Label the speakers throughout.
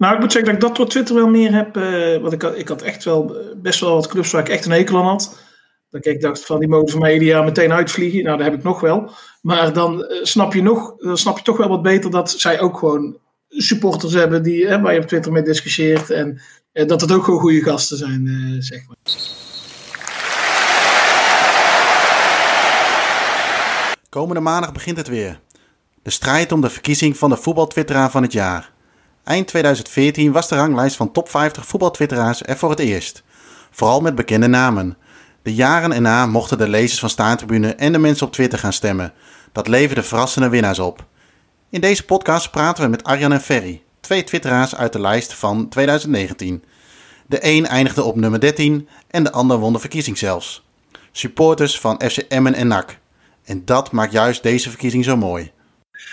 Speaker 1: Nou, ik moet zeggen dat ik dat door Twitter wel meer heb. Uh, want ik had, ik had echt wel best wel wat clubs waar ik echt een hekel aan had. Dat ik dacht van die mogen van mij meteen uitvliegen. Nou, dat heb ik nog wel. Maar dan snap je nog, dan snap je toch wel wat beter dat zij ook gewoon supporters hebben die, hè, waar je op Twitter mee discussieert. En dat het ook gewoon goede gasten zijn, zeg maar.
Speaker 2: Komende maandag begint het weer. De strijd om de verkiezing van de voetbaltwitteraar van het jaar. Eind 2014 was de ranglijst van top 50 voetbaltwitteraars er voor het eerst. Vooral met bekende namen. De jaren erna mochten de lezers van Staantribune en de mensen op Twitter gaan stemmen. Dat leverde verrassende winnaars op. In deze podcast praten we met Arjan en Ferry, twee twitteraars uit de lijst van 2019. De een eindigde op nummer 13 en de ander won de verkiezing zelfs. Supporters van FC Emmen en NAC. En dat maakt juist deze verkiezing zo mooi.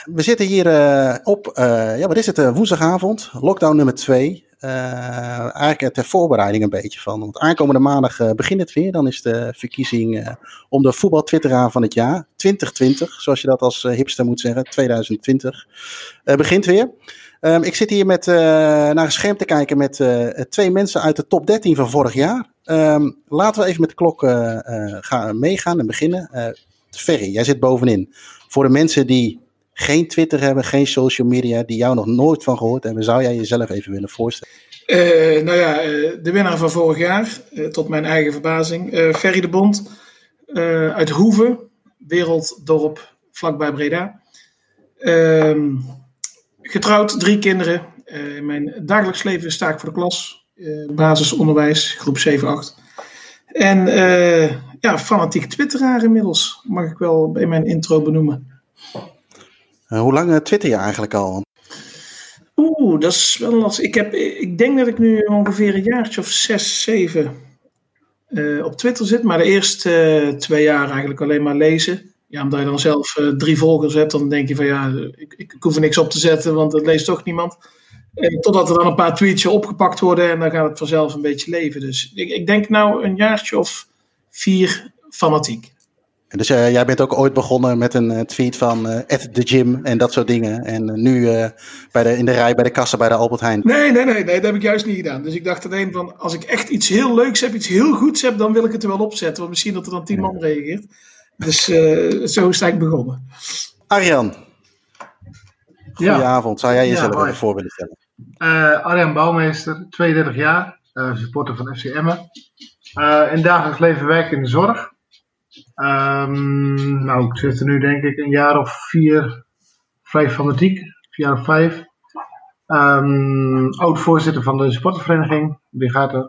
Speaker 2: We zitten hier uh, op, uh, ja, wat is het, uh, woensdagavond, lockdown nummer 2. eigenlijk ter voorbereiding een beetje van. Want aankomende maandag begint het weer. Dan is de verkiezing om de voetbaltwitteraar van het jaar. 2020, zoals je dat als hipster moet zeggen. 2020 begint weer. Um, ik zit hier met, naar een scherm te kijken met twee mensen uit de top 13 van vorig jaar. Um, laten we even met de klok gaan, meegaan en beginnen. Ferry, jij zit bovenin. Voor de mensen die geen Twitter hebben, geen social media, die jou nog nooit van gehoord hebben, zou jij jezelf even willen voorstellen?
Speaker 1: Uh, nou ja, uh, de winnaar van vorig jaar, uh, tot mijn eigen verbazing, Ferry de Bond uit Hoeve, werelddorp vlakbij Breda. Ehm, getrouwd, drie kinderen. in mijn dagelijks leven sta ik voor de klas, basisonderwijs, groep 7, 8. En ja, fanatiek twitteraar inmiddels, mag ik wel bij mijn intro benoemen.
Speaker 2: Uh, hoe lang uh, twitter je eigenlijk al?
Speaker 1: Oeh, dat is wel lastig. Ik, heb, ik denk dat ik nu ongeveer een jaartje of zes, zeven uh, op Twitter zit. Maar de eerste twee jaar eigenlijk alleen maar lezen. Ja, omdat je dan zelf drie volgers hebt, dan denk je van ja, ik, ik, hoef er niks op te zetten, want dat leest toch niemand. totdat er dan een paar tweets opgepakt worden en dan gaat het vanzelf een beetje leven. Dus ik, ik denk nou een jaartje of vier fanatiek.
Speaker 2: Dus uh, jij bent ook ooit begonnen met een uh, tweet van uh, at the gym en dat soort dingen. En nu bij de, in de rij bij de kassa bij de Albert Heijn.
Speaker 1: Nee, nee, nee, nee, dat heb ik juist niet gedaan. Dus ik dacht alleen van, als ik echt iets heel leuks heb, iets heel goeds heb, dan wil ik het er wel opzetten. Want misschien dat er dan tien man reageert. Dus zo is het eigenlijk begonnen.
Speaker 2: Arjan. Goedenavond. Zou jij jezelf ja, even voor willen stellen?
Speaker 3: Arjan Bouwmeester, 32 jaar. supporter van FC Emmen. in dagelijks leven werk in de zorg. Um, nou, ik zit er nu denk ik een jaar of vier, vijf fanatiek. Vier jaar of vijf. Um, oud-voorzitter van de supportervereniging. Die gaat er.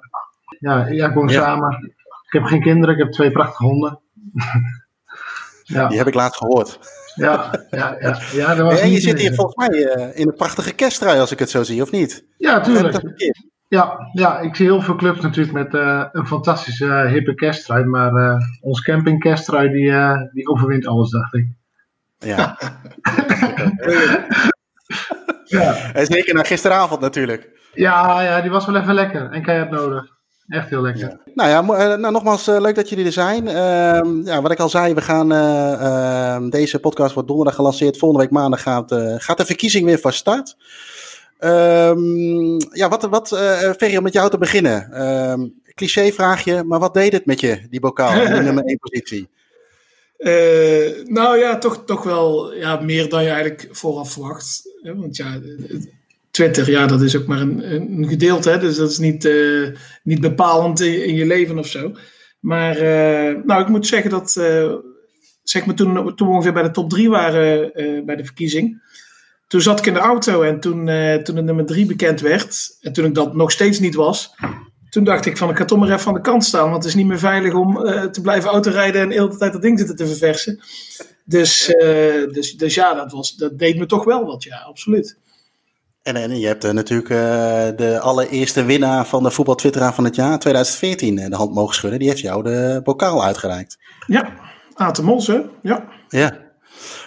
Speaker 3: Ja, ja ik woon samen. Ik heb geen kinderen, ik heb twee prachtige honden.
Speaker 2: ja. Die heb ik laatst gehoord.
Speaker 3: Ja, ja, ja. ja dat was
Speaker 2: en je zit hier volgens mij uh, in een prachtige kersttrui, als ik het zo zie, of niet?
Speaker 3: Ja, tuurlijk. Ja, ja, ik zie heel veel clubs natuurlijk met uh, een fantastische uh, hippe kersttrui. Maar uh, ons camping kersttrui die, die overwint alles, dacht ik.
Speaker 2: Ja. ja. En zeker na gisteravond natuurlijk.
Speaker 3: Ja, ja, die was wel even lekker. En keihard nodig. Echt heel lekker.
Speaker 2: Ja. Nou ja, nou, nogmaals leuk dat jullie er zijn. Uh, ja, wat ik al zei, we gaan, uh, deze podcast wordt donderdag gelanceerd. Volgende week maandag gaat, gaat de verkiezing weer van start. Um, ja, wat, wat uh, Ferry, om met jou te beginnen. Um, cliché vraagje, maar wat deed het met je, die bokaal in de nummer 1 positie?
Speaker 1: Uh, nou ja, toch, toch wel ja, meer dan je eigenlijk vooraf verwacht. Want ja, Twitter, ja, dat is ook maar een, een gedeelte. Hè? Dus dat is niet, uh, niet bepalend in, in, je leven of zo. Maar nou, ik moet zeggen dat, zeg maar toen, toen we ongeveer bij de top 3 waren bij de verkiezing toen zat ik in de auto en toen, uh, toen het nummer drie bekend werd, en toen ik dat nog steeds niet was, toen dacht ik van ik ga toch maar even aan de kant staan, want het is niet meer veilig om uh, te blijven autorijden en de hele tijd dat ding zitten te verversen. Dus, uh, dus, dus ja, dat, was, dat deed me toch wel wat, ja, absoluut.
Speaker 2: En, en je hebt natuurlijk de allereerste winnaar van de voetbaltwitteraar van het jaar 2014 de hand mogen schudden. Die heeft jou de bokaal uitgereikt.
Speaker 1: Ja, Aten Mos, hè? Ja.
Speaker 2: Ja.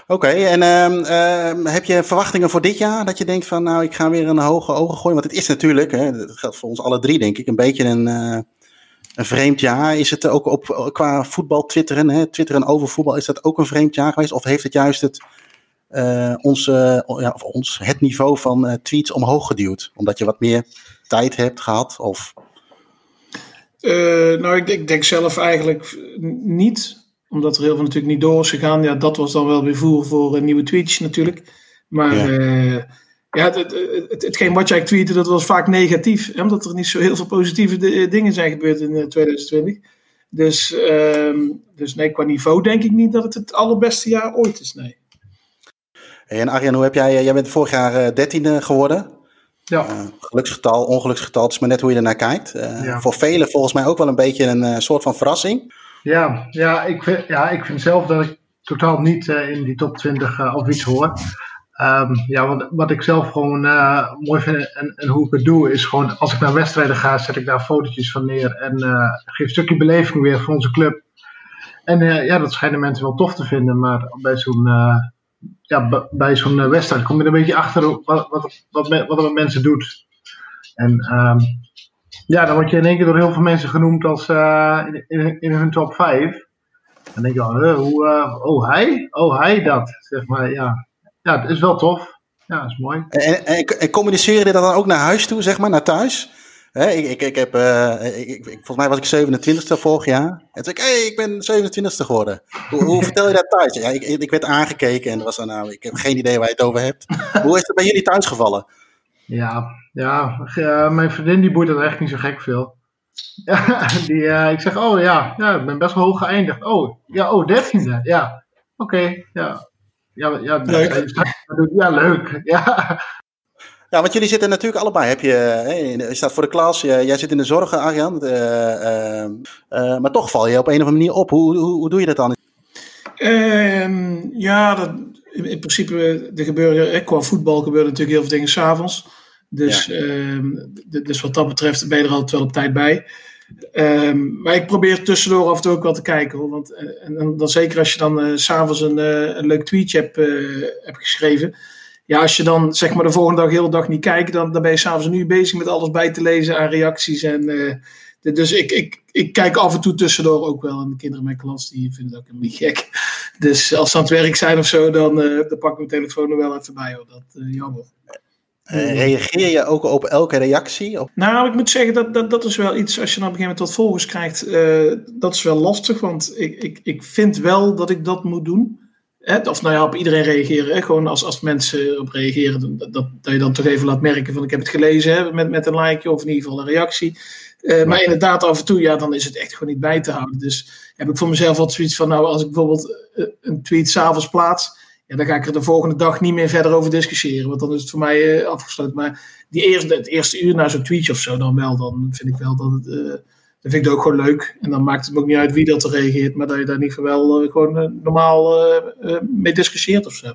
Speaker 2: Oké, en uh, heb je verwachtingen voor dit jaar? Dat je denkt van, nou, ik ga weer een hoge ogen gooien. Want het is natuurlijk, hè, dat geldt voor ons alle drie, denk ik, een beetje een, uh, een vreemd jaar. Is het ook op, qua voetbal twitteren, hè, twitteren over voetbal, is dat ook een vreemd jaar geweest? Of heeft het juist het, ons, ja, of ons, het niveau van tweets omhoog geduwd? Omdat je wat meer tijd hebt gehad? Of...
Speaker 1: nou, ik, ik, denk zelf eigenlijk niet. Omdat er heel veel natuurlijk niet door is gegaan. Ja, dat was dan wel weer voer voor een nieuwe tweets natuurlijk. Maar ja, ja het, het, het, hetgeen wat jij tweette, dat was vaak negatief. Hè, omdat er niet zo heel veel positieve dingen zijn gebeurd in 2020. Dus, uh, dus nee, qua niveau denk ik niet dat het het allerbeste jaar ooit is. Nee.
Speaker 2: En Arjan, hoe heb jij, jij bent vorig jaar dertiende geworden.
Speaker 3: Ja.
Speaker 2: Uh, geluksgetal, ongeluksgetal, het is maar net hoe je ernaar kijkt. Uh, Voor velen volgens mij ook wel een beetje een uh, soort van verrassing.
Speaker 3: Ja, ja, ik vind, ja, ik vind zelf dat ik totaal niet in die top 20 of iets hoor. Um, ja, wat, wat ik zelf gewoon mooi vind en, hoe ik het doe, is gewoon als ik naar wedstrijden ga, zet ik daar fotootjes van neer en geef een stukje beleving weer voor onze club. En ja, dat schijnen mensen wel tof te vinden, maar bij zo'n ja, bij zo'n wedstrijd kom je er een beetje achter wat, wat, wat, wat mensen doet. En um, ja, dan word je in één keer door heel veel mensen genoemd als uh, in, in, in, hun top 5. Dan denk je, oh, hoe, uh, oh hij? Oh hij dat, zeg maar, ja. Ja, het is wel tof. Ja, dat is mooi.
Speaker 2: En, en, en communiceren dit dan ook naar huis toe, zeg maar, naar thuis? ik, ik, ik heb, uh, ik, volgens mij was ik 27e vorig jaar. En toen zei ik, hey, ik ben 27e geworden. Hoe, hoe vertel je dat thuis? Ja, ik, ik werd aangekeken en was dan, nou, ik heb geen idee waar je het over hebt. Hoe is het bij jullie thuis gevallen?
Speaker 3: Ja, ja, uh, mijn vriendin die boeit er echt niet zo gek veel. Ja, die, uh, ik zeg, oh ja, ja, ik ben best wel hoog geëindigd. Oh, ja, oh, dertiende, ja. Oké, okay, ja. Ja, ja, leuk. Ja, leuk. Ja.
Speaker 2: Ja, want jullie zitten natuurlijk allebei. Heb je, je staat voor de klas, jij zit in de zorg, Arjan. Uh, uh, maar toch val je op een of andere manier op. Hoe, hoe, hoe doe je dat dan?
Speaker 1: Ehm, ja, dat, in, principe, de gebeuren, qua voetbal gebeuren natuurlijk heel veel dingen s'avonds. Dus, ja. Ehm, dus wat dat betreft ben je er altijd wel op tijd bij. Um, maar ik probeer tussendoor af en toe ook wel te kijken. Hoor, want, en, en dan zeker als je dan uh, s'avonds een, een leuk tweetje hebt, hebt geschreven ja, als je dan zeg maar de volgende dag heel de dag niet kijkt, dan, dan ben je s'avonds nu bezig met alles bij te lezen aan reacties. En, dus ik, ik, ik kijk af en toe tussendoor ook wel. En de kinderen in mijn klas die vinden het ook helemaal niet gek. Dus als ze aan het werk zijn of zo, dan, dan pak ik mijn telefoon er wel even bij. Hoor. Dat uh, jammer.
Speaker 2: reageer je ook op elke reactie? Op...
Speaker 1: Nou, ik moet zeggen, dat, dat, dat is wel iets, als je dan op een gegeven moment wat volgers krijgt, dat is wel lastig. Want ik, ik, ik vind wel dat ik dat moet doen of nou ja, op iedereen reageren. Hè? Gewoon als, als mensen op reageren, dat, dat, je dan toch even laat merken van ik heb het gelezen hè? Met, met een like of in ieder geval een reactie. Uh, maar inderdaad, af en toe, ja, dan is het echt gewoon niet bij te houden. Dus heb ik voor mezelf wat zoiets van, nou, als ik bijvoorbeeld een tweet s'avonds plaats, ja, dan ga ik er de volgende dag niet meer verder over discussiëren. Want dan is het voor mij uh, afgesloten. Maar die eerste, het eerste uur na zo'n tweetje of zo, dan wel, dan vind ik wel dat het dat vind ik ook gewoon leuk. En dan maakt het me ook niet uit wie dat er reageert, maar dat je daar niet wel uh, gewoon uh, normaal uh, mee discussieert of zo.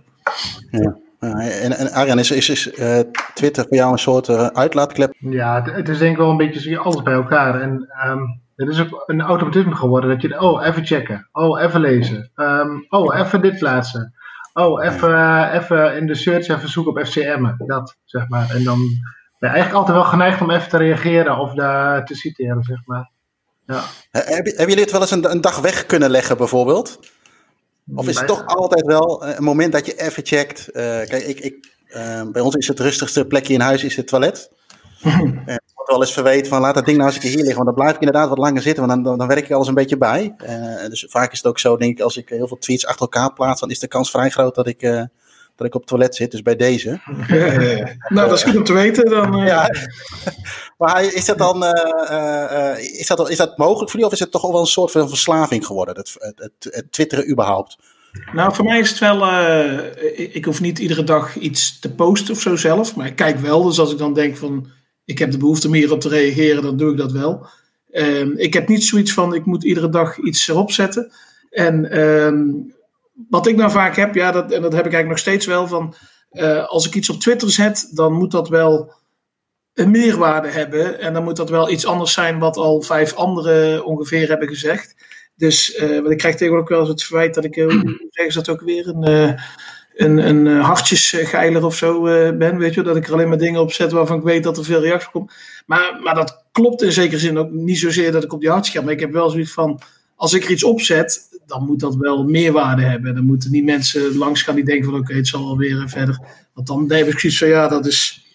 Speaker 2: Ja. En, en Arjan, is, is, is Twitter voor jou een soort uitlaatklep?
Speaker 3: Ja, het, het, is denk ik wel een beetje alles bij elkaar. En um, het is ook een automatisme geworden dat je, oh, even checken. Oh, even lezen. Um, oh, even dit plaatsen. Oh, even, even in de search even zoeken op FCM. Dat, zeg maar. En dan ben je eigenlijk altijd wel geneigd om even te reageren of daar te citeren, zeg maar. Ja.
Speaker 2: Hebben jullie het wel eens een, een, dag weg kunnen leggen, bijvoorbeeld? Of is het toch altijd wel een moment dat je even checkt? Uh, kijk, ik, ik, uh, bij ons is het rustigste plekje in huis is het toilet. En ik word wel eens verweten van laat dat ding nou eens een keer hier liggen. Want dan blijf ik inderdaad wat langer zitten, want dan, dan, werk ik alles een beetje bij. Uh, dus vaak is het ook zo, denk ik, als ik heel veel tweets achter elkaar plaats, dan is de kans vrij groot dat ik dat ik op het toilet zit, dus bij deze.
Speaker 1: nou, dat is goed om te weten. Dan, uh... ja.
Speaker 2: maar is dat dan is dat, is dat mogelijk voor jullie of is het toch wel een soort van verslaving geworden, het, het, het, het twitteren überhaupt?
Speaker 1: Nou, voor mij is het wel. ik, ik, hoef niet iedere dag iets te posten of zo zelf. Maar ik kijk wel. Dus als ik dan denk van. Ik heb de behoefte om hierop te reageren, dan doe ik dat wel. Ehm, ik heb niet zoiets van. Ik moet iedere dag iets erop zetten. En ehm, wat ik nou vaak heb, ja, dat, en dat heb ik eigenlijk nog steeds wel, van uh, als ik iets op Twitter zet, dan moet dat wel een meerwaarde hebben. En dan moet dat wel iets anders zijn wat al vijf anderen ongeveer hebben gezegd. Dus uh, ik krijg tegenwoordig wel eens het verwijt dat ik, uh, hoe dat ook weer, een, een, een hartjesgeiler of zo ben. Weet je, dat ik er alleen maar dingen op zet waarvan ik weet dat er veel reactie komt. Maar, maar dat klopt in zekere zin ook niet zozeer dat ik op die hartjes ga. Maar ik heb wel zoiets van, als ik er iets opzet, dan moet dat wel meerwaarde hebben. Dan moeten niet mensen langs gaan die denken van oké, het zal alweer verder. Want dan heb ik zoiets van ja, dat is,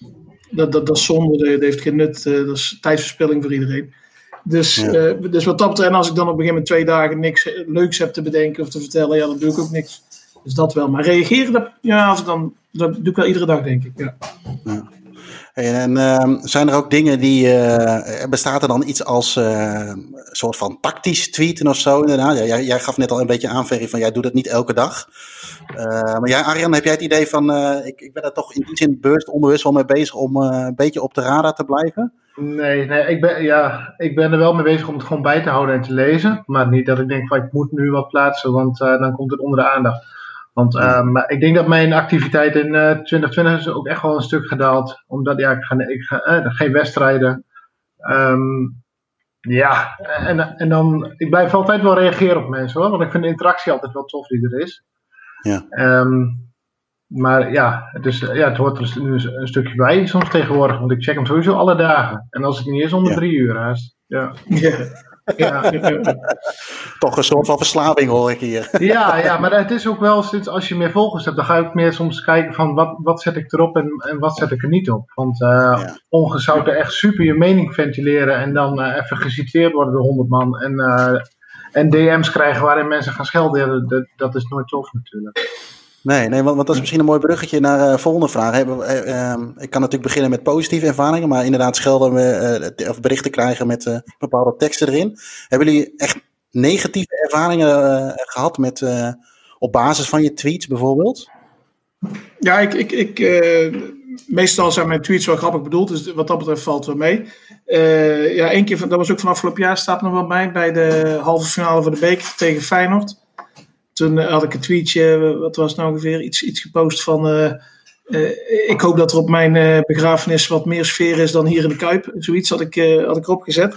Speaker 1: dat, dat, dat is zonde, dat heeft geen nut, dat is tijdverspilling voor iedereen. Dus, ja. dus wat dat betreft, en als ik dan op een gegeven moment twee dagen niks leuks heb te bedenken of te vertellen, ja, dan doe ik ook niks. Dus dat wel. Maar reageren, dat, ja, als ik dan, dat doe ik wel iedere dag, denk ik. Ja.
Speaker 2: ja. En uh, zijn er ook dingen die. Uh, bestaat er dan iets als uh, een soort van tactisch tweeten of zo? Inderdaad. Ja, jij, jij, gaf net al een beetje aan, Ferry, van jij doet het niet elke dag. maar jij, Arjan, heb jij het idee van. ik, ik ben er toch in die zin bewust, onbewust wel mee bezig om een beetje op de radar te blijven?
Speaker 3: Nee, nee ik, ben, ja, ik ben er wel mee bezig om het gewoon bij te houden en te lezen. Maar niet dat ik denk van ik moet nu wat plaatsen, want dan komt het onder de aandacht. Want um, ik denk dat mijn activiteit in uh, 2020 is ook echt wel een stuk gedaald. Omdat ja, ik ga, ik ga eh, geen wedstrijden. Um, ja, en, en dan, ik blijf altijd wel reageren op mensen hoor. Want ik vind de interactie altijd wel tof die er is.
Speaker 2: Ja.
Speaker 3: Um, maar ja, dus, ja, het hoort er nu een stukje bij soms tegenwoordig. Want ik check hem sowieso alle dagen. En als het niet is, om de ja. drie uur haast. Ja.
Speaker 1: ja.
Speaker 3: Ja.
Speaker 2: Toch een soort van verslaving hoor ik hier.
Speaker 3: Ja, ja, maar het is ook wel sinds als je meer volgers hebt, dan ga ik meer soms kijken van wat, wat zet ik erop en, en wat zet ik er niet op. Want uh, ja. ongezouten echt super je mening ventileren en dan uh, even geciteerd worden door 100 man en, uh, en DM's krijgen waarin mensen gaan schelden, dat, dat is nooit tof natuurlijk.
Speaker 2: Nee, nee want, want dat is misschien een mooi bruggetje naar de uh, volgende vraag. Uh, uh, ik kan natuurlijk beginnen met positieve ervaringen, maar inderdaad schelden we, of berichten krijgen met bepaalde teksten erin. Hebben jullie echt negatieve ervaringen gehad met, op basis van je tweets bijvoorbeeld?
Speaker 1: Ja, ik, ik, ik, meestal zijn mijn tweets wel grappig bedoeld, dus wat dat betreft valt wel mee. ja, één keer, van, dat was ook van afgelopen jaar, staat nog wel bij, bij de halve finale van de beker tegen Feyenoord toen eh, had ik een tweetje, wat was het nou ongeveer, iets, iets gepost van... Uh, ik hoop dat er op mijn begrafenis wat meer sfeer is dan hier in de Kuip. Zoiets had ik, had ik erop gezet.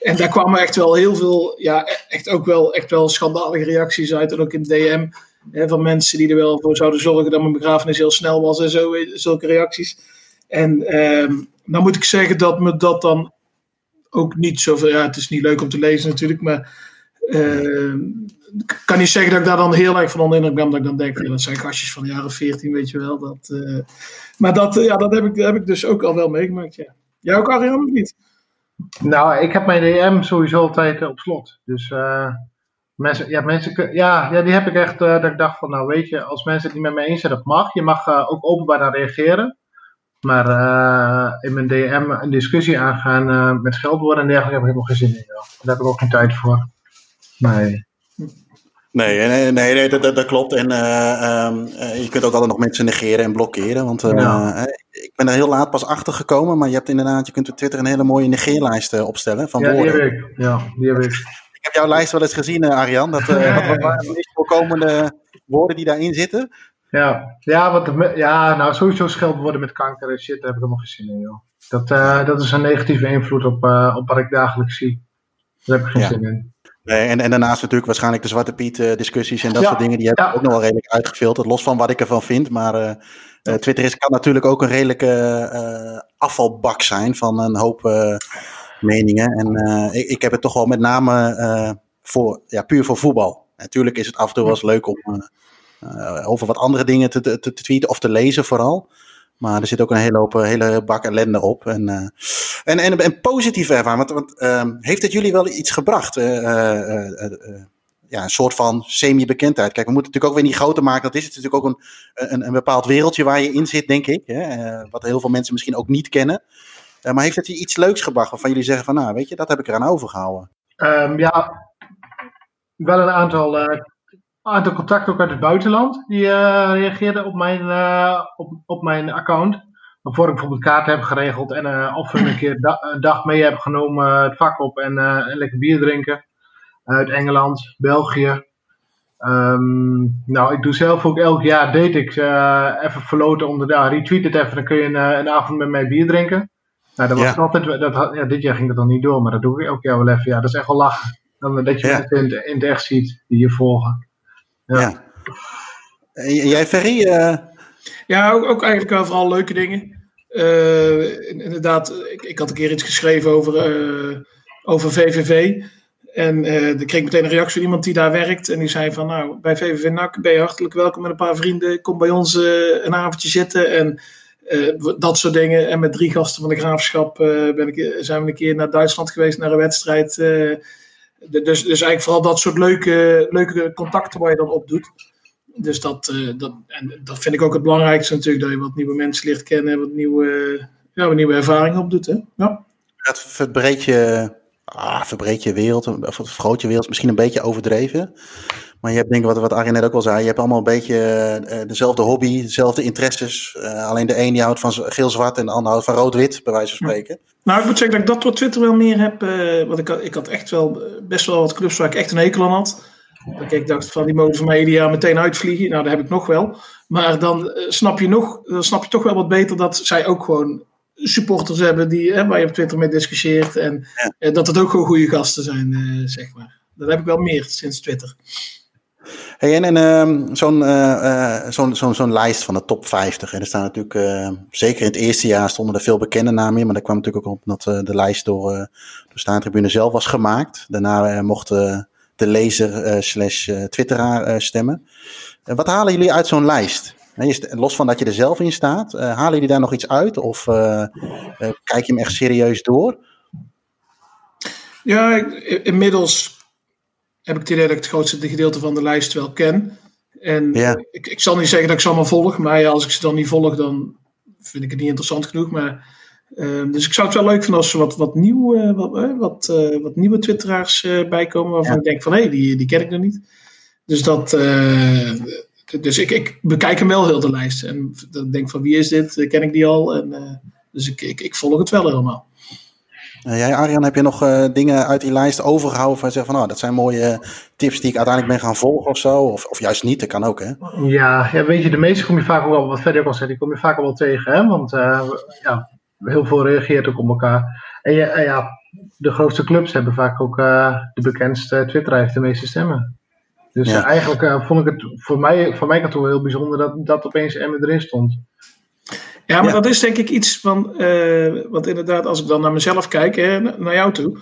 Speaker 1: En daar kwamen echt wel heel veel, ja, echt ook wel, echt wel schandalige reacties uit. En ook in DM hè, van mensen die er wel voor zouden zorgen dat mijn begrafenis heel snel was en zo, zulke reacties. En ehm, nou moet ik zeggen dat me dat dan ook niet zoveel, ja, het is niet leuk om te lezen natuurlijk, maar ehm, kan niet zeggen dat ik daar dan heel erg van onder ben. Dat ik dan denk, dat zijn gastjes van de jaren 14, weet je wel. Dat, uh, maar dat, ja, dat heb, ik, heb ik dus ook al wel meegemaakt, ja. Jij ook, Arjan, niet?
Speaker 3: Nou, ik heb mijn DM sowieso altijd uh, op slot. Dus mensen, ja, mensen, ja, ja, die heb ik echt, dat ik dacht van, nou weet je, als mensen het niet met me eens zijn, dat mag. Je mag ook openbaar naar reageren. Maar in mijn DM een discussie aangaan met scheldwoorden en dergelijke heb ik helemaal geen zin in. Joh. Daar heb ik ook geen tijd voor. Nee.
Speaker 2: Nee, nee, nee, nee dat, dat, klopt. En uh, um, uh, je kunt ook altijd nog mensen negeren en blokkeren. Want uh, ja. ik ben er heel laat pas achter gekomen. Maar je hebt inderdaad, je kunt op Twitter een hele mooie negeerlijst opstellen van
Speaker 3: ja,
Speaker 2: woorden.
Speaker 3: Die heb ik. Ja, die heb ik.
Speaker 2: Ik heb jouw lijst wel eens gezien, Arjan. Dat, ja, wat waren de voorkomende woorden die daarin zitten?
Speaker 3: Ja, ja, wat, ja nou sowieso scheldwoorden met kanker en shit, daar heb ik helemaal geen zin in, joh. Dat, dat is een negatieve invloed op, op wat ik dagelijks zie. Daar heb ik geen zin in.
Speaker 2: Nee, en, en daarnaast natuurlijk waarschijnlijk de Zwarte Piet uh, discussies en dat ja, soort dingen. Die heb ik ja. ook nog wel redelijk uitgefilterd. Los van wat ik ervan vind. Maar uh, uh, Twitter is, kan natuurlijk ook een redelijke afvalbak zijn van een hoop meningen. En ik, ik, heb het toch wel met name voor, ja, puur voor voetbal. Natuurlijk is het af en toe wel eens leuk om over wat andere dingen te, te, te tweeten of te lezen vooral. Maar er zit ook een hele, hoop, hele bak ellende op. En, uh, en, en, positieve ervaring. Want, want uh, heeft het jullie wel iets gebracht? Uh, ja, een soort van semi-bekendheid. Kijk, we moeten natuurlijk ook weer niet groter maken. Dat is het natuurlijk ook een, een, een bepaald wereldje waar je in zit, denk ik. Hè? wat heel veel mensen misschien ook niet kennen. maar heeft het je iets leuks gebracht waarvan jullie zeggen van, nou, weet je, dat heb ik eraan overgehouden?
Speaker 3: Um, ja, wel een aantal aantal contacten ook uit het buitenland die uh, reageerden op mijn, uh, op, op mijn account. Waarvoor ik bijvoorbeeld kaarten heb geregeld en uh, of een keer da een dag mee heb genomen het vak op en, en lekker bier drinken. Uit Engeland, België. Um, nou, ik doe zelf ook elk jaar deed ik even verloten onder de retweet het even, dan kun je een, een avond met mij bier drinken. Nou, dat was ja. altijd, dat, ja, dit jaar ging dat dan niet door, maar dat doe ik elk jaar wel even. Ja, dat is echt wel lachen. Dan, dat je ja. mensen in, in het echt ziet die je volgen.
Speaker 2: Ja. ja. En jij, Ferry? Uh...
Speaker 1: Ja, ook, ook, eigenlijk wel vooral leuke dingen. Uh, inderdaad, ik, ik, had een keer iets geschreven over, uh, over VVV. En uh, dan kreeg ik meteen een reactie van iemand die daar werkt. En die zei van, nou, bij VVV NAC ben je hartelijk welkom met een paar vrienden. Kom bij ons uh, een avondje zitten en uh, dat soort dingen. En met drie gasten van de graafschap ben ik, zijn we een keer naar Duitsland geweest, naar een wedstrijd. Dus, dus eigenlijk vooral dat soort leuke, leuke contacten waar je dan op doet. Dus dat, dat, en dat vind ik ook het belangrijkste natuurlijk, dat je wat nieuwe mensen leert kennen en wat nieuwe, ja, wat nieuwe ervaringen opdoet. Hè? Ja.
Speaker 2: Het verbreed je ah, verbreed je wereld, of vergroot je wereld, misschien een beetje overdreven. Maar je hebt denk ik, wat, wat Arjen net ook al zei, je hebt allemaal een beetje uh, dezelfde hobby, dezelfde interesses. Uh, alleen de een die houdt van geel-zwart en de ander houdt van rood-wit, bij wijze van spreken.
Speaker 1: Nou, ik moet zeggen dat ik dat door Twitter wel meer heb. Uh, want ik had, ik had echt wel best wel wat clubs waar ik echt een hekel aan had. Dat ik dacht van die mogen van mij jaar meteen uitvliegen. Nou, dat heb ik nog wel. Maar dan snap je nog, dan snap je toch wel wat beter dat zij ook gewoon supporters hebben die, hè, waar je op Twitter mee discussieert. En ja. dat het ook gewoon goede gasten zijn, zeg maar. Dat heb ik wel meer sinds Twitter.
Speaker 2: Hey, en, en uh, zo'n uh, zo'n zo'n zo'n lijst van de top 50. En er staan natuurlijk, zeker in het eerste jaar stonden er veel bekende namen in. Maar dat kwam natuurlijk ook op dat de lijst door, door Staantribune zelf was gemaakt. Daarna mochten de lezer slash twitteraar stemmen. wat halen jullie uit zo'n lijst? los van dat je er zelf in staat, halen jullie daar nog iets uit? Of kijk je hem echt serieus door?
Speaker 1: Ja, inmiddels heb ik het idee dat ik het grootste gedeelte van de lijst wel ken. En ja. ik, ik zal niet zeggen dat ik ze allemaal volg, maar ja, als ik ze dan niet volg, dan vind ik het niet interessant genoeg. Maar, ehm, dus ik zou het wel leuk vinden als er wat, wat, nieuw, wat, wat, wat, nieuwe twitteraars bijkomen waarvan ja. ik denk van hé, hey, die, die ken ik nog niet. Dus dat, dus ik, ik bekijk hem wel heel de lijst. En dan denk van wie is dit? Ken ik die al? En, dus ik, ik, ik, volg het wel helemaal.
Speaker 2: Uh, jij, Arjan, heb je nog uh, dingen uit die lijst overgehouden van zeggen van oh, dat zijn mooie tips die ik uiteindelijk ben gaan volgen of zo? Of, of juist niet, dat kan ook hè?
Speaker 3: Ja, ja, weet je, de meeste kom je vaak ook wel, wat verder ook al zei, die kom je vaak al wel tegen hè? Want ja, heel veel reageert ook op elkaar. En ja, ja de grootste clubs hebben vaak ook de bekendste Twitter heeft de meeste stemmen. Dus ja. eigenlijk vond ik het voor mij, voor mij kant heel bijzonder dat, dat opeens Emmen erin stond.
Speaker 1: Ja, maar ja. dat is denk ik iets van, uh, want inderdaad, als ik dan naar mezelf kijk, hè, naar jou toe.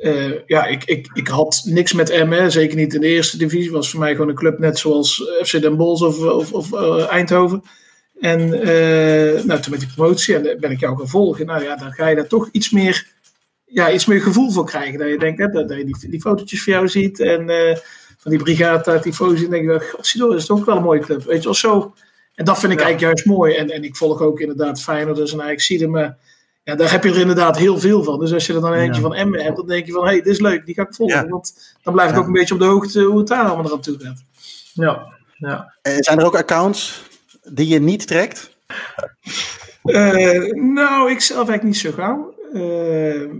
Speaker 1: Uh, ja, ik, ik, ik had niks met Emmen, zeker niet in de eerste divisie. was voor mij gewoon een club net zoals FC Den Bosch of, of, of Eindhoven. En nou, toen met die promotie, en ben ik jou gaan volgen. Nou ja, dan ga je daar toch iets meer, ja, iets meer gevoel voor krijgen. Dat je denkt, hè, dat, dat je die, die fotootjes van jou ziet en van die brigade die Tifosi. denk ik, godzijdank, is toch ook wel een mooie club. Weet je wel, zo. En dat vind ik ja. eigenlijk juist mooi. En, en ik volg ook inderdaad Feyenoord dus en eigenlijk zie je maar ja, daar heb je er inderdaad heel veel van. Dus als je er dan eentje ja. van Emmen hebt, dan denk je van, hé, hey, dit is leuk, die ga ik volgen. Ja. Want dan blijf ik ook een beetje op de hoogte hoe het daar allemaal eraan toe gaat.
Speaker 3: Ja, ja.
Speaker 2: En zijn er ook accounts die je niet trekt?
Speaker 1: Uh, nou, ik zelf eigenlijk niet zo gauw. Uh,